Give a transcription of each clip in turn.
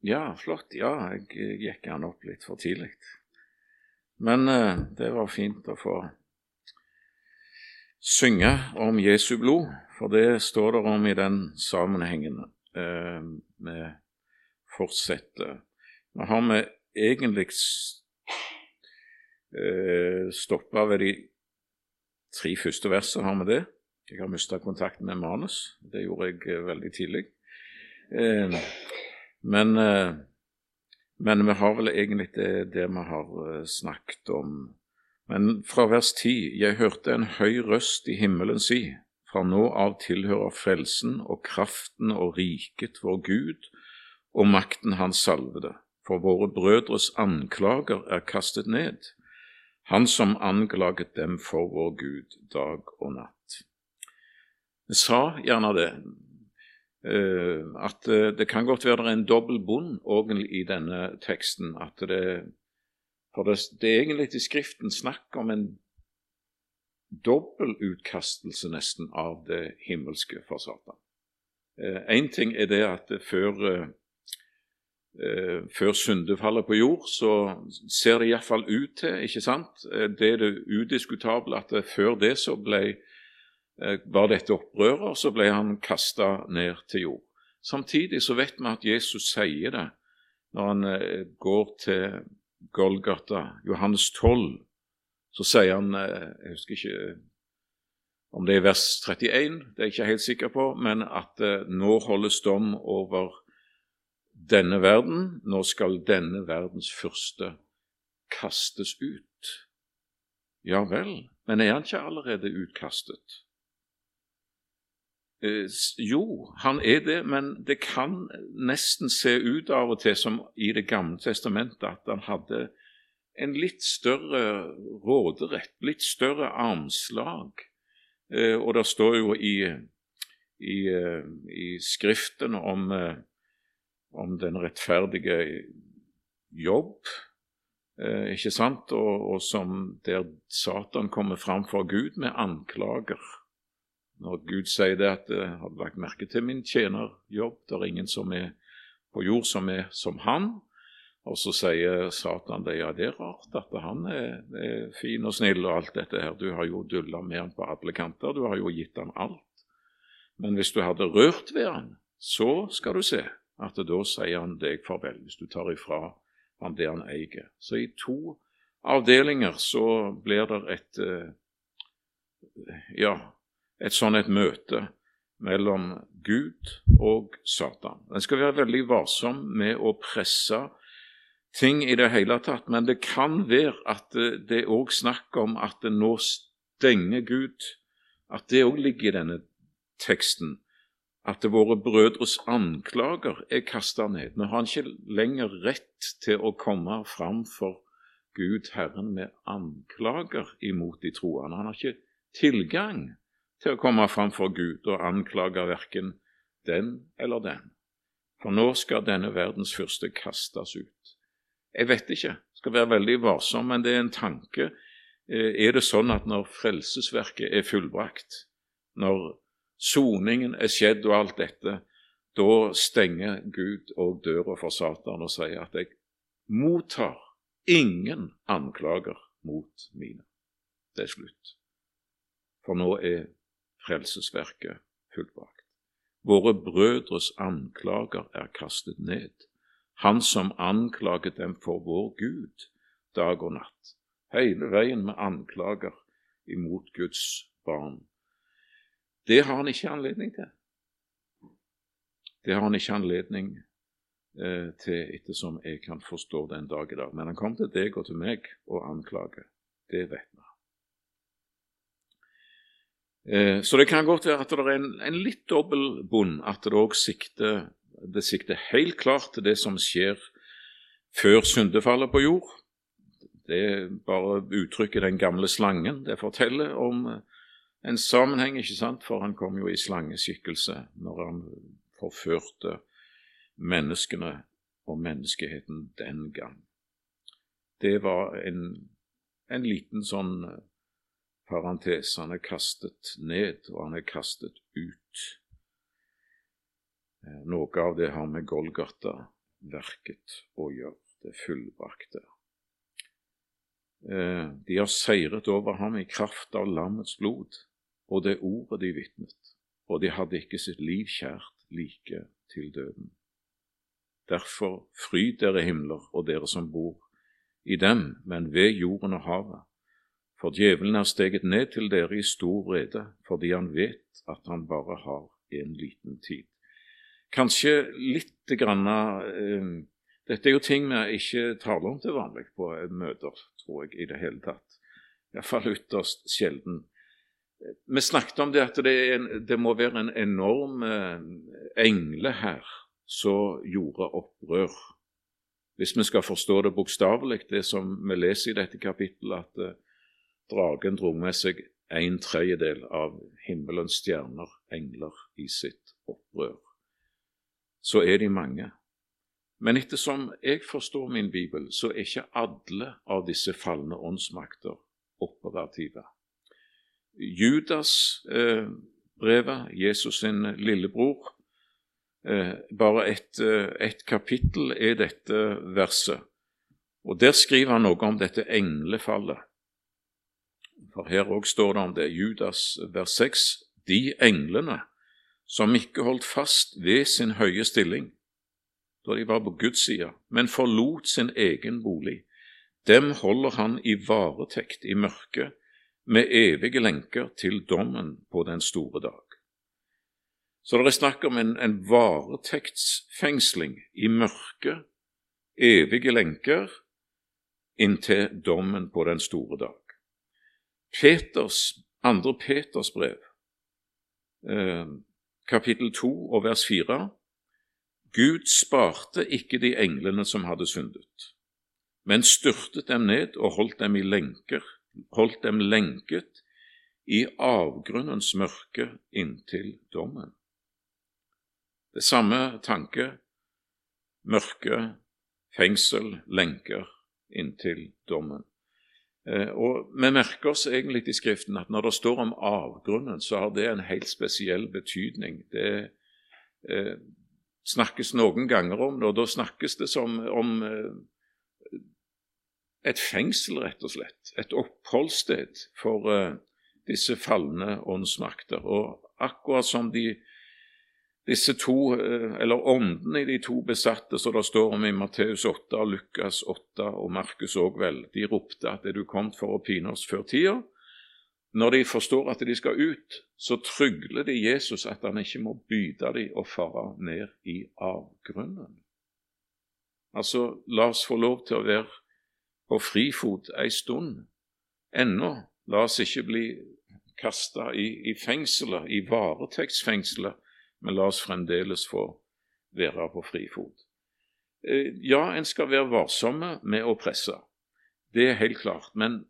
Ja, flott. Ja, jeg gikk han opp litt for tidlig. Men eh, det var fint å få synge om Jesu blod, for det står det om i den sammenhengen. Eh, vi fortsetter. Nå har vi egentlig eh, stoppa ved de tre første versene, har vi det? Jeg har mista kontakten med manus. Det gjorde jeg eh, veldig tidlig. Eh, men, eh, men, vi har vel egentlig det, det vi har eh, snakket om. Men fra vers 10.: Jeg hørte en høy røst i himmelen si, fra nå av tilhører frelsen og kraften og riket vår Gud og makten Hans salvede, for våre brødres anklager er kastet ned, Han som anklaget dem for vår Gud dag og natt. Jeg sa gjerne det, at eh, det kan godt være det er en dobbel bunn i denne teksten. at det, For det, det er egentlig i Skriften snakk om en dobbel utkastelse nesten av det himmelske for Satan. Én eh, ting er det at før, eh, før syndefallet på jord, så ser det iallfall ut til ikke sant? Det er det udiskutable at før det så ble Eh, var dette opprøret, så ble han kasta ned til jord. Samtidig så vet vi at Jesus sier det når han eh, går til Golgata, Johannes 12. Så sier han eh, Jeg husker ikke om det er vers 31, det er jeg ikke helt sikker på, men at nå holdes dom over denne verden. Nå skal denne verdens første kastes ut. Ja vel, men er han ikke allerede utkastet? Eh, jo, han er det, men det kan nesten se ut av og til som i Det gamle testamentet at han hadde en litt større råderett, litt større armslag. Eh, og det står jo i, i, eh, i Skriften om, om, den rettferdige jobb, ikke sant, og, og som der Satan kommer fram for Gud med anklager. Når Gud sier det at det har lagt merke til min tjenerjobb, det er ingen som er på jord som er som han. Og så sier Satan det, ja, det er rart at han er, er fin og snill og alt dette her. Du har jo dulla med han på alle kanter, du har jo gitt han alt. Men hvis du hadde rørt ved han, så skal du se at da sier han deg farvel, hvis du tar ifra han det han eier. Så i to avdelinger så blir det et eh, ja, et sånn et møte mellom Gud og Satan. En skal være veldig varsom med å presse ting i det hele tatt, men det kan være at det er òg snakk om at det nå stenger Gud, at det òg ligger i denne teksten. At våre brødres anklager er kasta ned. Nå har han ikke lenger rett til å komme fram for Gud, Herren, med anklager imot de troende. Han har ikke tilgang til å komme fram for Gud og anklage verken den eller den. For nå skal denne verdens fyrste kastes ut. Jeg vet ikke, skal være veldig varsom, men det er en tanke. Eh, er det sånn at når frelsesverket er fullbrakt, når soningen er skjedd og alt dette, da stenger Gud og døra for Satan og sier at jeg mottar ingen anklager mot mine. Det er slutt. For nå er frelsesverket fullbrakt. Våre brødres anklager er kastet ned, han som anklaget dem for vår Gud dag og natt. Hele veien med anklager imot Guds barn. Det har han ikke anledning til. Det har han ikke anledning eh, til, ettersom jeg kan forstå den dag i dag. Men han kom til deg og til meg og anklage. Det vet vi. Eh, så det kan godt være at det er en, en litt dobbel bunn, at det òg sikter, sikter helt klart til det som skjer før syndefallet på jord. Det er bare uttrykket 'den gamle slangen'. Det forteller om en sammenheng, ikke sant? for han kom jo i slangeskikkelse når han forførte menneskene og menneskeheten den gang. Det var en, en liten sånn parentes, han er kastet ned, og han er kastet ut. Eh, noe av det har med Golgata verket å gjøre, det fullbrakte. Eh, de har seiret over ham i kraft av lammets blod og det ordet de vitnet, og de hadde ikke sitt liv kjært like til døden. Derfor fryd dere himler og dere som bor i dem, men ved jorden og havet. For djevelen er steget ned til dere i stor vrede, fordi han vet at han bare har en liten tid. Kanskje litt grann eh, Dette er jo ting vi ikke taler om til vanlig på møter, tror jeg, i det hele tatt. Iallfall ytterst sjelden. Vi snakket om det at det, en, det må være en enorm eh, engle her som gjorde opprør. Hvis vi skal forstå det bokstavelig, det som vi leser i dette kapittelet, at uh, dragen dro med seg en tredjedel av himmelens stjerner, engler, i sitt opprør. Så er de mange. Men ettersom jeg forstår min bibel, så er ikke alle av disse falne åndsmakter operative. Judas eh, brevet, Jesus sin lillebror, eh, bare et, eh, et kapittel er dette verset. Og Der skriver han noe om dette englefallet. For her òg står det om det, Judas vers 6, de englene som ikke holdt fast ved sin høye stilling da de var på Guds side, men forlot sin egen bolig, dem holder han i varetekt i mørket med evige lenker til dommen på den store dag. Så det er snakk om en, en varetektsfengsling i mørket, evige lenker, inntil dommen på den store dag. Peters, andre Peters brev, eh, kapittel 2 og vers 4. Gud sparte ikke de englene som hadde syndet, men styrtet dem ned og holdt dem i lenker, holdt dem lenket i avgrunnens mørke inntil dommen. Det samme tanke mørke, fengsel, lenker inntil dommen. Eh, og Vi merker oss egentlig i Skriften at når det står om avgrunnen, så har det en helt spesiell betydning. Det eh, snakkes noen ganger om det, og da snakkes det som om eh, et fengsel, rett og slett. Et oppholdssted for eh, disse falne åndsmakter. Og akkurat som de disse to, eh, eller åndene i de to besatte som det står om i Matteus 8, Lukas 8 og Markus òg vel, de ropte at er du kommet for å pine oss før tida? Når de forstår at de skal ut, så trygler de Jesus at han ikke må byde dem og fare ned i avgrunnen. Altså, la oss få lov til å være på frifot ei stund ennå. La oss ikke bli kasta i, i fengselet, i varetektsfengselet, men la oss fremdeles få være på frifot. Eh, ja, en skal være varsomme med å presse, det er helt klart. Men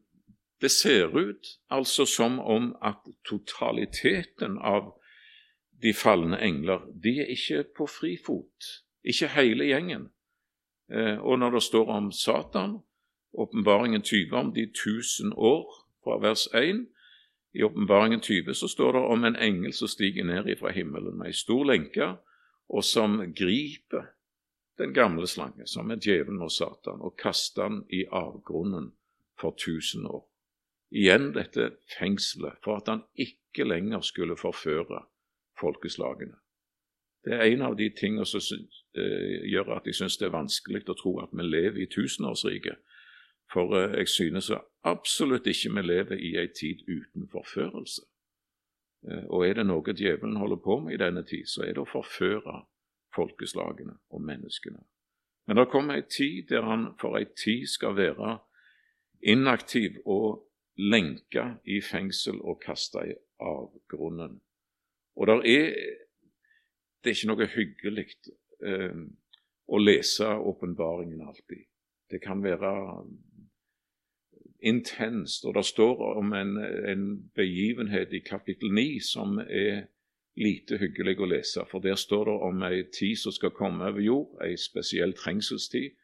det ser ut altså som om at totaliteten av de falne engler, de er ikke på frifot. Ikke hele gjengen. Eh, og når det står om Satan, åpenbaringen 20 om de tusen år, fra vers 1, i Åpenbaringen 20 så står det om en engel som stiger ned fra himmelen med ei stor lenke, og som griper den gamle slange, som er djevelen og Satan, og kaster den i avgrunnen for tusen år. Igjen dette fengselet for at han ikke lenger skulle forføre folkeslagene. Det er en av de tingene som uh, gjør at jeg syns det er vanskelig å tro at vi lever i tusenårsriket. For uh, jeg synes absolutt ikke vi lever i ei tid uten forførelse. Eh, og er det noe djevelen holder på med i denne tid, så er det å forføre folkeslagene og menneskene. Men det kommer ei tid der han for ei tid skal være inaktiv og lenka i fengsel og kasta i avgrunnen. Og der er Det er ikke noe hyggelig eh, å lese åpenbaringen alltid. Det kan være intenst. Og det står om en, en begivenhet i kapittel 9 som er lite hyggelig å lese. For der står det om ei tid som skal komme over jord, ei spesiell trengselstid.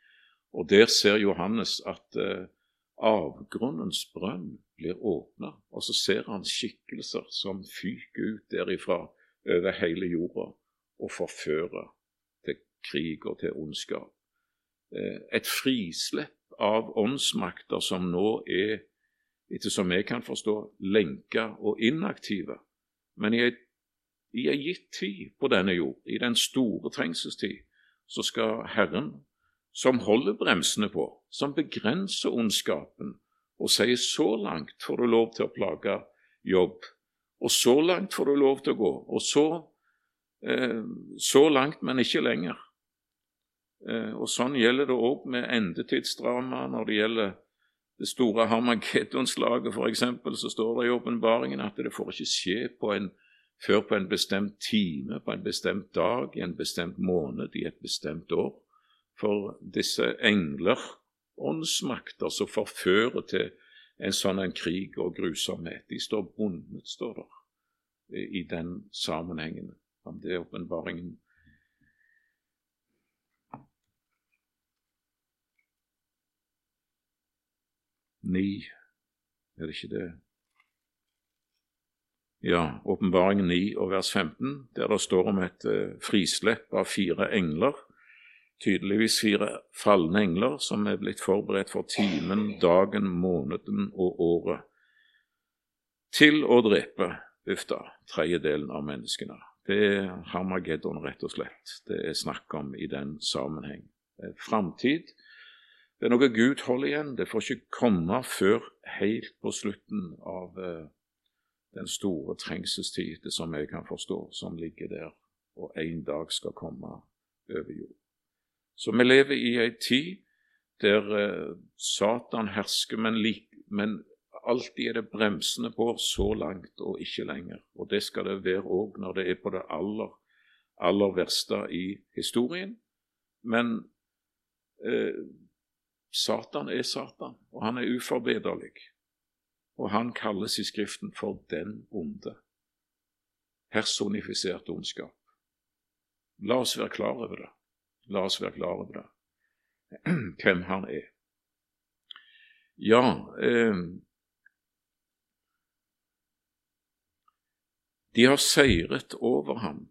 Og der ser Johannes at eh, avgrunnens brønn blir åpna, og så ser han skikkelser som fyker ut derifra over hele jorda og forfører til krig og til ondskap. eh, et frislepp av åndsmakter som nå er, ettersom jeg kan forstå, lenka og inaktive. Men i ei gitt tid på denne jord, i den store trengselstid, så skal Herren, som holder bremsene på, som begrenser ondskapen, og sier så langt får du lov til å plage jobb, og så langt får du lov til å gå, og så, eh, så langt, men ikke lenger. Eh, og Sånn gjelder det òg med endetidsdrama når det gjelder det store Harmagedonslaget, f.eks., så står det i åpenbaringen at det får ikke skje på en før på en bestemt time, på en bestemt dag, i en bestemt måned, i et bestemt år. For disse engler, åndsmakter som forfører til en sånn en krig og grusomhet, de står bundet, står der, i den sammenhengen. Om det er åpenbaringen. Ni, er det ikke det? ja, Åpenbaring 9 og vers 15, der det står om et uh, frislepp av fire engler. Tydeligvis fire falne engler som er blitt forberedt for timen, dagen, måneden og året. Til å drepe, uff da, tredjedelen av menneskene. Det er Harmageddon, rett og slett, det er snakk om i den sammenheng. Framtid. Det er noe Gud holder igjen. Det får ikke komme før helt på slutten av uh, den store trengselstid, som jeg kan forstå, som ligger der og en dag skal komme over jord. Så vi lever i ei tid der uh, Satan hersker, men, lik, men, alltid er det bremsene på så langt og ikke lenger. Og det skal det være òg når det er på det aller, aller verste i historien. Men uh, Satan er Satan, og han er uforbederlig og han kalles i Skriften for den onde. Personifisert ondskap. La oss være klar over det. La oss være klar over det. Hvem han er. Ja eh, De har seiret over ham.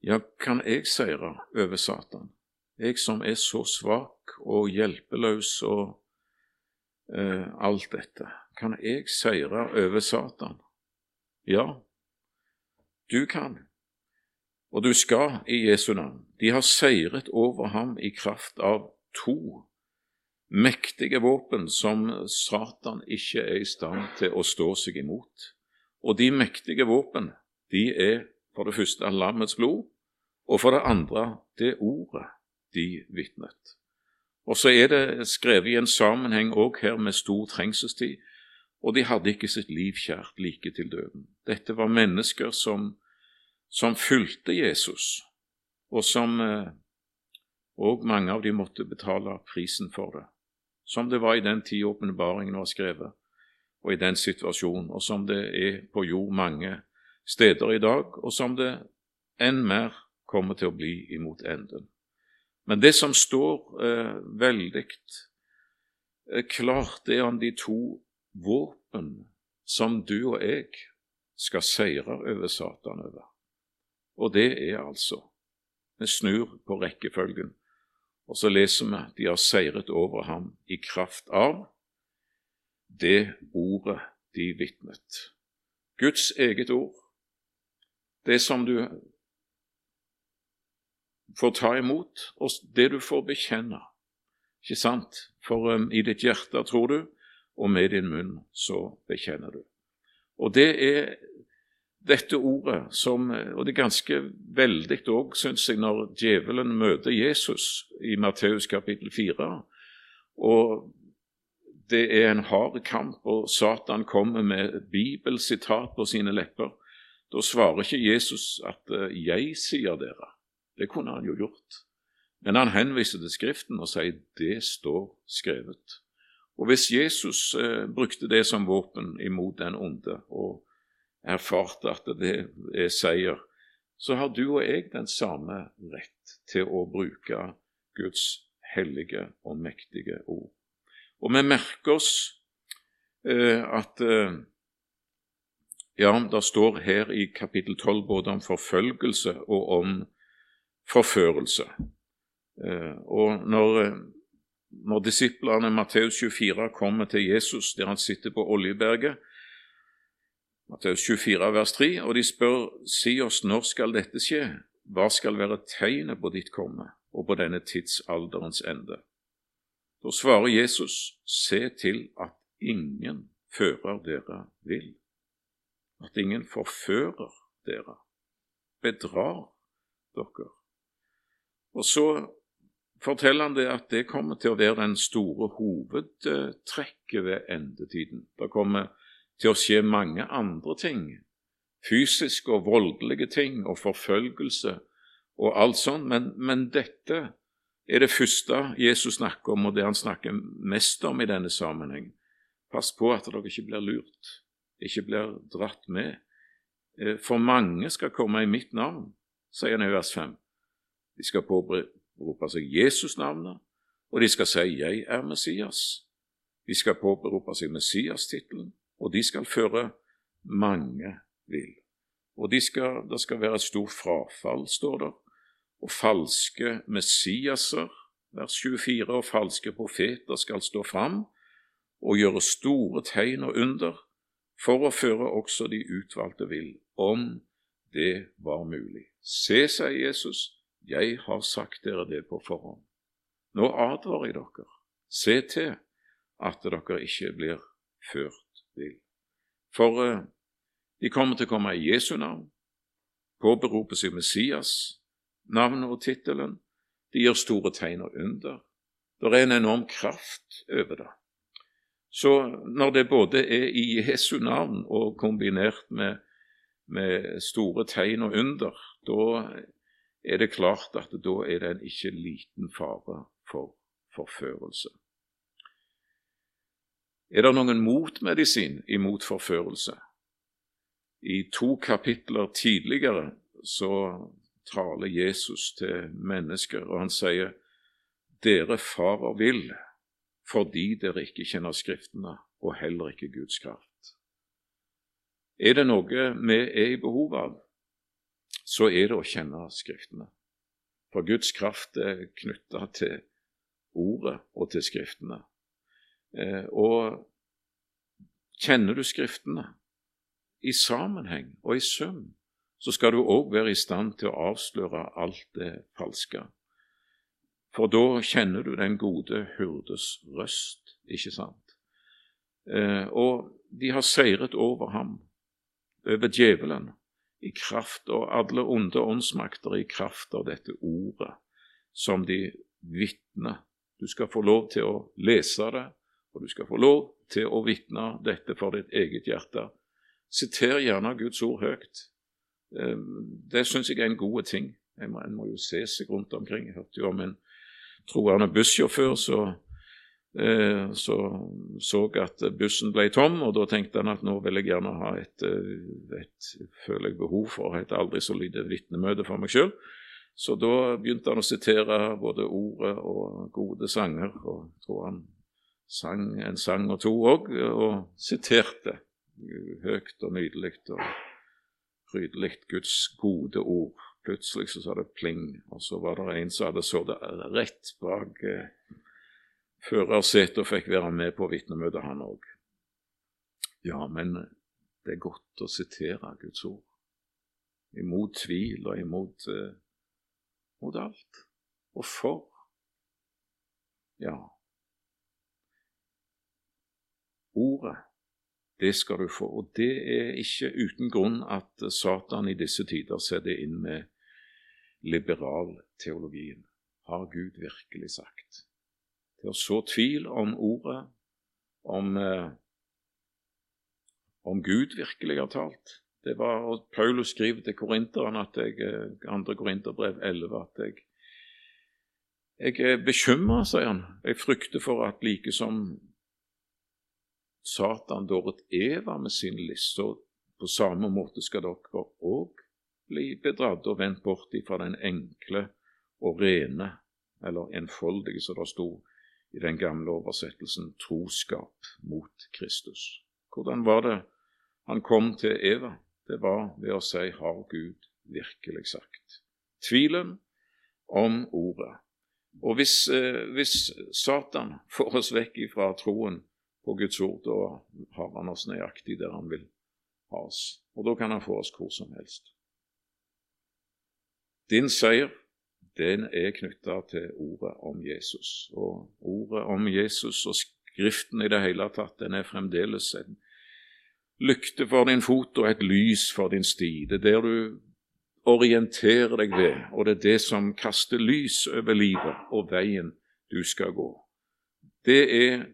Ja, kan jeg seire over Satan? Jeg som er så svak og hjelpeløs og eh, alt dette? Kan jeg seire over Satan? Ja, du kan, og du skal i Jesu navn. De har seiret over ham i kraft av to mektige våpen som Satan ikke er i stand til å stå seg imot. Og de mektige våpen, de er for det første lammets blod, og for det andre det ordet de vitnet. Og så er det skrevet i en sammenheng òg her med stor trengselstid, og de hadde ikke sitt liv kjært like til døden. Dette var mennesker som, som fulgte Jesus, og som òg eh, mange av de måtte betale prisen for det, som det var i den tid åpenbaringen var skrevet, og i den situasjonen, og som det er på jord mange steder i dag, og som det enn mer kommer til å bli imot enden. Men det som står eh, veldig eh, klart, er om de to våpen som du og jeg skal seire over Satan over. Og det er altså Vi snur på rekkefølgen, og så leser vi de har seiret over ham i kraft av det ordet de vitnet. Guds eget ord, det som du får ta imot, og det du får bekjenne. Ikke sant? For um, i ditt hjerte tror du, og med din munn så bekjenner du. Og det er dette ordet som Og det er ganske veldig òg, syns jeg, når djevelen møter Jesus i Matteus kapittel 4. Og det er en hard kamp, og Satan kommer med bibelsitat på sine lepper. Da svarer ikke Jesus at uh, 'jeg sier dere'. Det kunne han jo gjort. Men han henviser til Skriften og sier det står skrevet. Og hvis Jesus eh, brukte det som våpen imot den onde og erfarte at det er seier, så har du og jeg den samme rett til å bruke Guds hellige og mektige ord. Og vi merker oss eh, at eh, ja, det står her i kapittel 12 både om forfølgelse og om forførelse. Eh, og når, eh, når disiplene Matteus 24 kommer til Jesus der han sitter på Oljeberget, Matteus 24 vers 3, og de spør si oss når skal dette skje, hva skal være tegnet på ditt komme og på denne tidsalderens ende? Da svarer Jesus, se til at ingen fører dere vill, at ingen forfører dere, bedrar dere. Og så forteller han det at det kommer til å være den store hovedtrekket ved endetiden. Det kommer til å skje mange andre ting, fysiske og voldelige ting og forfølgelse og alt sånt, men, men dette er det første Jesus snakker om, og det han snakker mest om i denne sammenheng. Pass på at dere ikke blir lurt, ikke blir dratt med. Eh, for mange skal komme i mitt navn, sier han i vers 5. De skal påberope seg Jesus-navnet, og de skal si 'Jeg er Messias'. De skal påberope seg Messias-tittelen, og de skal føre mange vill. Og de skal, det skal være et stort frafall, står det, og falske Messiaser, vers 24, og falske profeter skal stå fram og gjøre store tegn og under, for å føre også de utvalgte vill, om det var mulig. Se, sier Jesus, jeg har sagt dere det på forhånd. Nå advarer jeg dere. Se til at dere ikke blir ført vill. For uh, de kommer til å komme i Jesu navn, påberope seg Messias, navnet og tittelen. De gjør store tegn og under. Det er en enorm kraft over det. Så når det både er i Jesu navn og kombinert med, med store tegn og under, da er det klart at da er det en ikke liten fare for forførelse. Er det noen motmedisin imot forførelse? I to kapitler tidligere så taler Jesus til mennesker, og han sier, dere farer vill fordi dere ikke kjenner Skriftene og heller ikke Guds kraft. Er det noe vi er i behov av, så er det å kjenne Skriftene. For Guds kraft er knytta til Ordet og til Skriftene. Eh, og kjenner du Skriftene i sammenheng og i sum, så skal du òg være i stand til å avsløre alt det falske. For da kjenner du den gode hurdes røst, ikke sant? Eh, og de har seiret over ham, over djevelen, i kraft av alle onde åndsmakter, i kraft av dette ordet som de vitner. Du skal få lov til å lese det, og du skal få lov til å vitne dette for ditt eget hjerte. Siter gjerne Guds ord høyt. Eh, det syns jeg er en god ting. En må, må, jo se seg rundt omkring. Jeg hørte jo om en troende bussjåfør eh, så, så at bussen ble tom, og da tenkte han at nå vil jeg gjerne ha et, eh, et føler jeg behov for et aldri så lite vitnemøte for meg sjøl. Så da begynte han å sitere både ordet og gode sanger, og jeg tror han sang en sang og to òg, og siterte høyt og nydelig. og prydelig Guds gode ord. Plutselig så sa det pling, og så var det en som hadde sittet rett bak eh, førersetet og fikk være med på vitnemøtet, han òg. Ja, men det er godt å sitere Guds ord. Imot tvil og imot eh, mot alt. Og for. Ja. Ordet det skal du få. Og det er ikke uten grunn at Satan i disse tider setter inn med liberalteologien. Har Gud virkelig sagt? Til å så tvil om ordet, om, eh, om Gud virkelig har talt. Det var, og Paulus skriver til korinteren at jeg, eh, andre korinterbrev 11, at jeg, jeg er bekymra, sier han. Jeg frykter for at like som Satan dåret Eva med sin liste, på samme måte skal dere òg bli bedratt og vendt bort ifra den enkle og rene, eller enfoldige, som det sto i den gamle oversettelsen, troskap mot Kristus. Hvordan var det han kom til Eva? Det var ved å si 'Har Gud virkelig sagt?' Tvilen om Ordet. Og hvis, eh, hvis Satan får oss vekk ifra troen på Guds ord, da har han oss nøyaktig der han vil ha oss. Og da kan han få oss hvor som helst. Din seier, den er knytta til ordet om Jesus. Og ordet om Jesus og Skriften i det hele tatt, den er fremdeles en lykte for din fot og et lys for din sti. Det er der du orienterer deg ved, og det er det som kaster lys over livet og veien du skal gå. Det er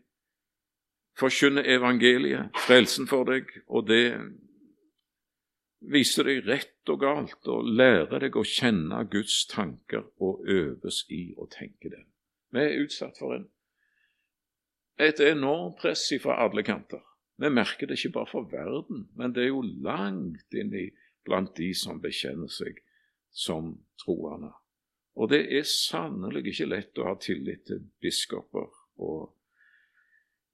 forkynne evangeliet, frelsen for deg, og det viser deg rett og galt og lære deg å kjenne Guds tanker og øves i å tenke dem. Vi er utsatt for en, et enormt press fra alle kanter. Vi merker det ikke bare for verden, men det er jo langt inni blant de som bekjenner seg som troende. Og det er sannelig ikke lett å ha tillit til biskoper og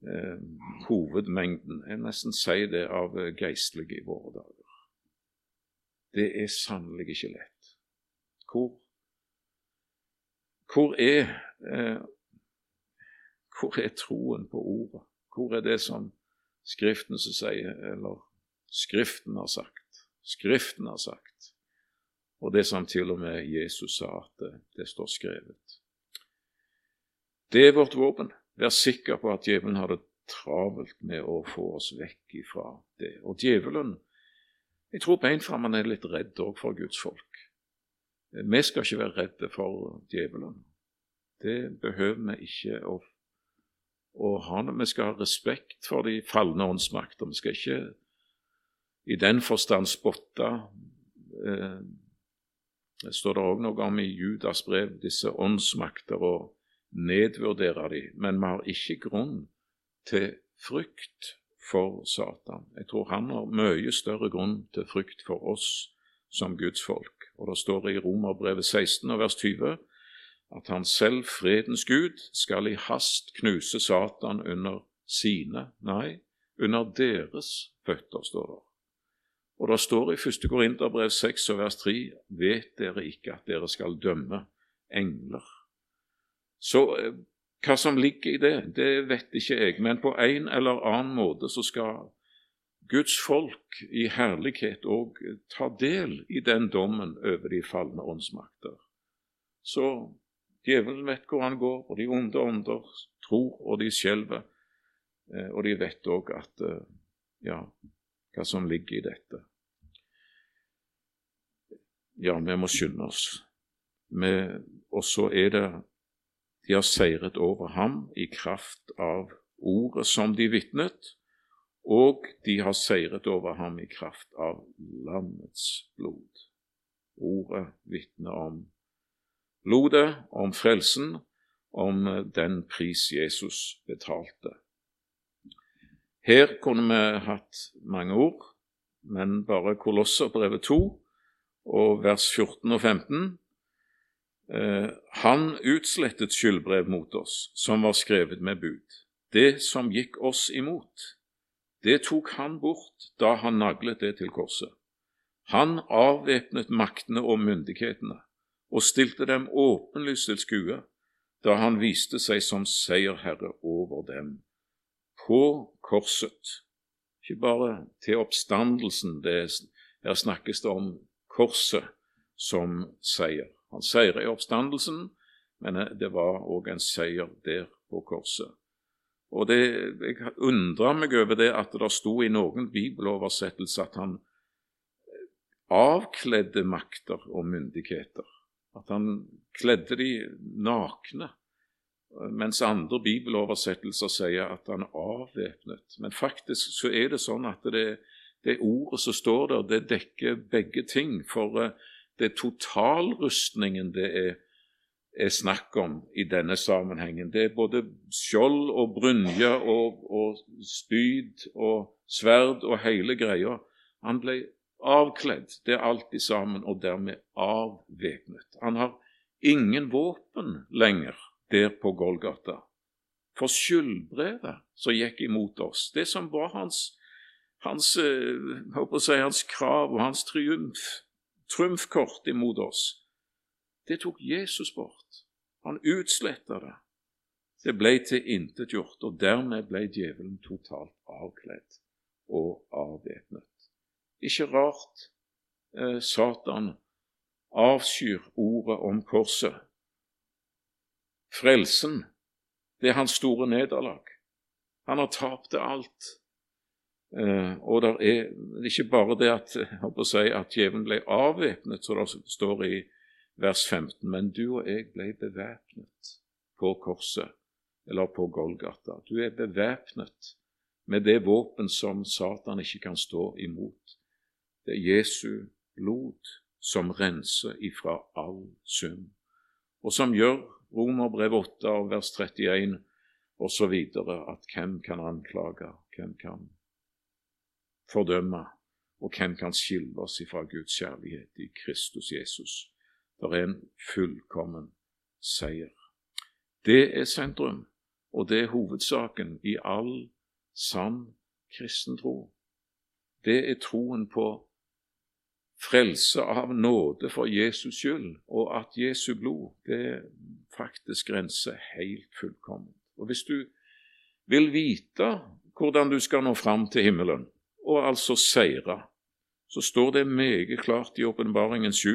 eh, hovedmengden, jeg nesten sier det, av geistlige i våre dager. Det er sannelig ikke lett. Hvor, hvor er eh, hvor er troen på ordet? Hvor er det som Skriften som sier, eller Skriften har sagt. Skriften har sagt. Og det som til og med Jesus sa, at det, det står skrevet. Det er vårt våpen. Vær sikker på at djevelen har det travelt med å få oss vekk ifra det. Og djevelen Jeg tror en form han er litt redd òg for Guds folk. Vi skal ikke være redde for djevelen. Det behøver vi ikke å å ha. Vi skal ha respekt for de falne åndsmakter. Vi skal ikke i den forstand spotte eh, Det står det òg noe om i Judas brev, disse åndsmakter, og nedvurdere de, men vi har ikke grunn til frykt for Satan. Jeg tror han har mye større grunn til frykt for oss som Guds folk. Og Det står i Romerbrevet 16 vers 20 at han selv, fredens Gud, skal i hast knuse Satan under sine, nei, under deres føtter, står det. Og det står i 1. Korinterbrev 6 vers 3.: Vet dere ikke at dere skal dømme engler? Så eh, hva som ligger i det, det vet ikke jeg, men på en eller annen måte så skal Guds folk i herlighet òg ta del i den dommen over de falne åndsmakter. Så Djevelen vet hvor han går, og de onde ånder tror, og de skjelver. Eh, og de vet òg at eh, ja, hva som ligger i dette. Ja, vi må skynde oss. og så er det De har seiret over ham i kraft av ordet som de vitnet, og de har seiret over ham i kraft av landets blod. Ordet vitner om blodet, om frelsen, om den pris Jesus betalte. Her kunne vi hatt mange ord, men bare Kolosserbrevet 2 og vers 14 og 15. Eh, han utslettet skyldbrev mot oss, som var skrevet med bud. Det som gikk oss imot, det tok han bort da han naglet det til korset. Han avvæpnet maktene og myndighetene og stilte dem åpenlyst til skue da han viste seg som seierherre over dem på korset. Ikke bare til oppstandelsen, det, her snakkes det om korset som seier. Han seirer i oppstandelsen, men det var òg en seier der på korset. Og det, Jeg undrer meg over det at det sto i noen bibeloversettelser at han avkledde makter og myndigheter. At han kledde de nakne, mens andre bibeloversettelser sier at han avvæpnet. Men faktisk så er det sånn at det, det ordet som står der, det dekker begge ting. For eh, det er totalrustningen det er, er snakk om i denne sammenhengen. Det er både skjold og brynje og, og spyd og sverd og hele greia. Han ble avkledd, det er alltid sammen, og dermed avvæpnet. Han har ingen våpen lenger der på Golgata. For skyldbrevet som gikk imot oss, det som var hans, hans, eh, si, hans krav og hans triumf, trumfkort imot oss, Det tok Jesus bort. Han utsletta det. Det ble tilintetgjort, og dermed ble djevelen totalt avkledd og avvæpnet. Ikke rart eh, Satan avskyr ordet om korset. Frelsen, det er hans store nederlag. Han har tapt alt. Eh, og det er ikke bare det at, si, at djevelen ble avvæpnet, som det står i vers 15, men du og jeg ble bevæpnet på korset, eller på Golgata. Du er bevæpnet med det våpen som Satan ikke kan stå imot. Det er Jesu blod som renser ifra all synd, og som gjør Romerbrev 8 av vers 31 osv. at hvem kan anklage, hvem kan fordømme, og hvem kan skille oss ifra Guds kjærlighet i Kristus Jesus? Det er en fullkommen seier. Det er sentrum, og det er hovedsaken i all sann kristen tro. Det er troen på frelse av nåde for Jesus skyld, og at Jesu blod det faktisk grenser helt fullkomment. Og Hvis du vil vite hvordan du skal nå fram til himmelen, og altså seire, så står det meget klart i Åpenbaringen 7,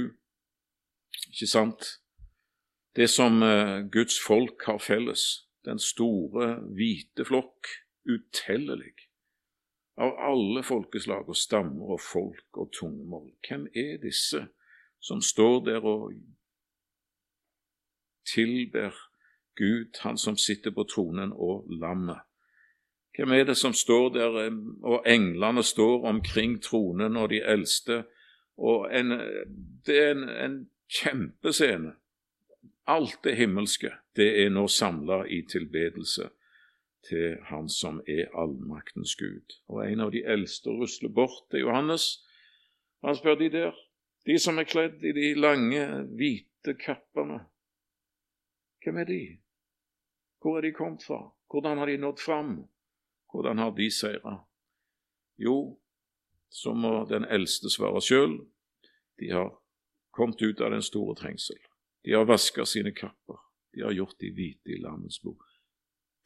ikke sant? Det som uh, Guds folk har felles, den store, hvite flokk, utellelig, av alle folkeslag og stammer og folk og tungemål. Hvem er disse som står der og tilber Gud, Han som sitter på tronen, og lammet? Hvem er det som står der, og englene står omkring tronen og de eldste? Og en, Det er en, en kjempescene. Alt det himmelske, det er nå samla i tilbedelse til Han som er allmaktens Gud. Og en av de eldste rusler bort til Johannes. Han spør de der, de som er kledd i de lange, hvite kappene, hvem er de? Hvor er de kommet fra? Hvordan har de nådd fram? Hvordan har de seira? Jo, så må den eldste svare sjøl. De har kommet ut av den store trengsel. De har vaska sine kapper. De har gjort de hvite i lammets blod.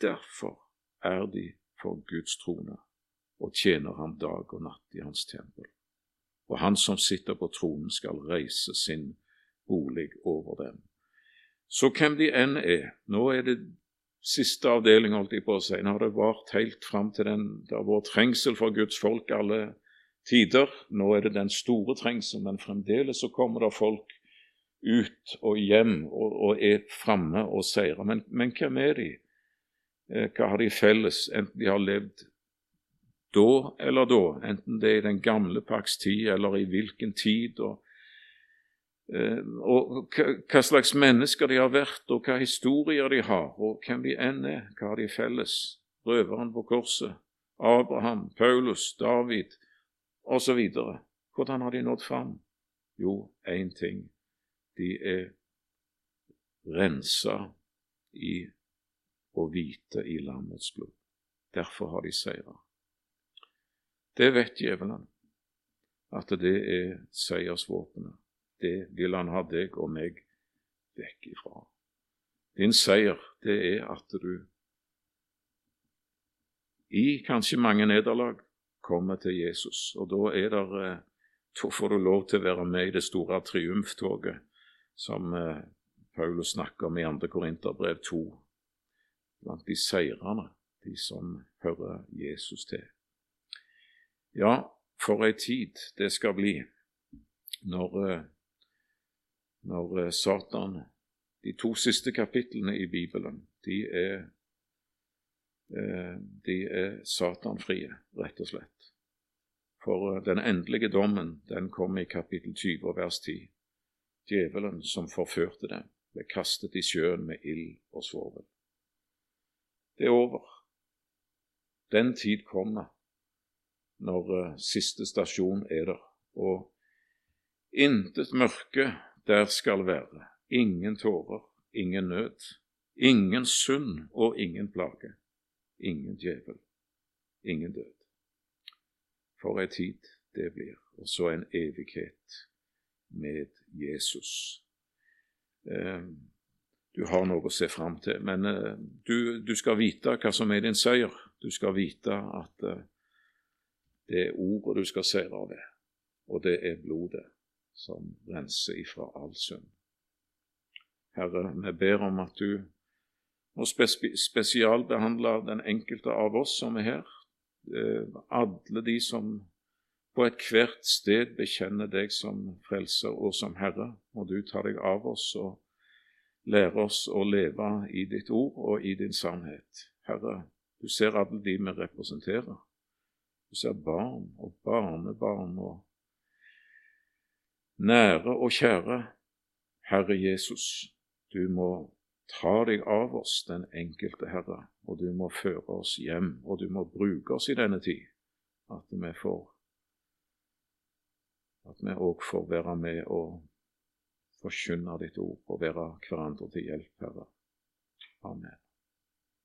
Derfor er de for Guds trone og tjener ham dag og natt i hans tempel. Og han som sitter på tronen, skal reise sin bolig over dem. Så hvem de enn er Nå er det siste avdeling, holdt jeg på å si. Nå har det vart helt fram til den Det har vært trengsel for Guds folk alle tider. Nå er det den store trengsel, men fremdeles så kommer det folk ut og hjem og, og er framme og seirer. Men, men, hvem er de? Eh, hva har de felles, enten de har levd da eller da, enten det er i den gamle pakts tid eller i hvilken tid? og og hva slags mennesker de har vært, og hva historier de har, og hvem de enn er. Hva har de felles? Røveren på korset, Abraham, Paulus, David osv. Hvordan har de nådd fram? Jo, én ting. De er rensa i å hvite i lammets blod. Derfor har de seira. Det vet djevelen, at det er seiersvåpenet det vil han ha deg og meg vekk ifra. Din seier, det er at du i kanskje mange nederlag kommer til Jesus, og da er der eh, da får du lov til å være med i det store triumftoget som eh, Paulus snakker om i 2. Korinterbrev 2, blant de seirende, de som hører Jesus til. Ja, for ei tid det skal bli når eh, når eh, Satan De to siste kapitlene i Bibelen de er, eh, de er satanfrie, rett og slett. For eh, den endelige dommen den kom i kapittel 20 vers 10. Djevelen som forførte dem, ble kastet i sjøen med ild og svovel. Det er over. Den tid kommer når siste stasjon er der, og intet mørke der skal være ingen tårer, ingen nød, ingen synd og ingen plage, ingen djevel, ingen død. For ei tid det blir, og så en evighet med Jesus. eh, du har noe å se fram til. Men eh, du, du, skal vite hva som er din seier. Du skal vite at eh, det er ordet du skal seire ved, og det er blodet som renser ifra all synd. Herre, vi ber om at du må spesialbehandle den enkelte av oss som er her. Eh, alle de som på ethvert sted bekjenner deg som frelser og som Herre, må du ta deg av oss og lære oss å leve i ditt ord og i din sannhet. Herre, du ser alle de vi representerer. Du ser barn og barnebarn og nære og kjære. Herre Jesus, du må ta deg av oss, den enkelte Herre, og du må føre oss hjem, og du må bruke oss i denne tid, at vi får at vi òg får være med og forkynne ditt ord og være hverandre til hjelp, Herre. Amen.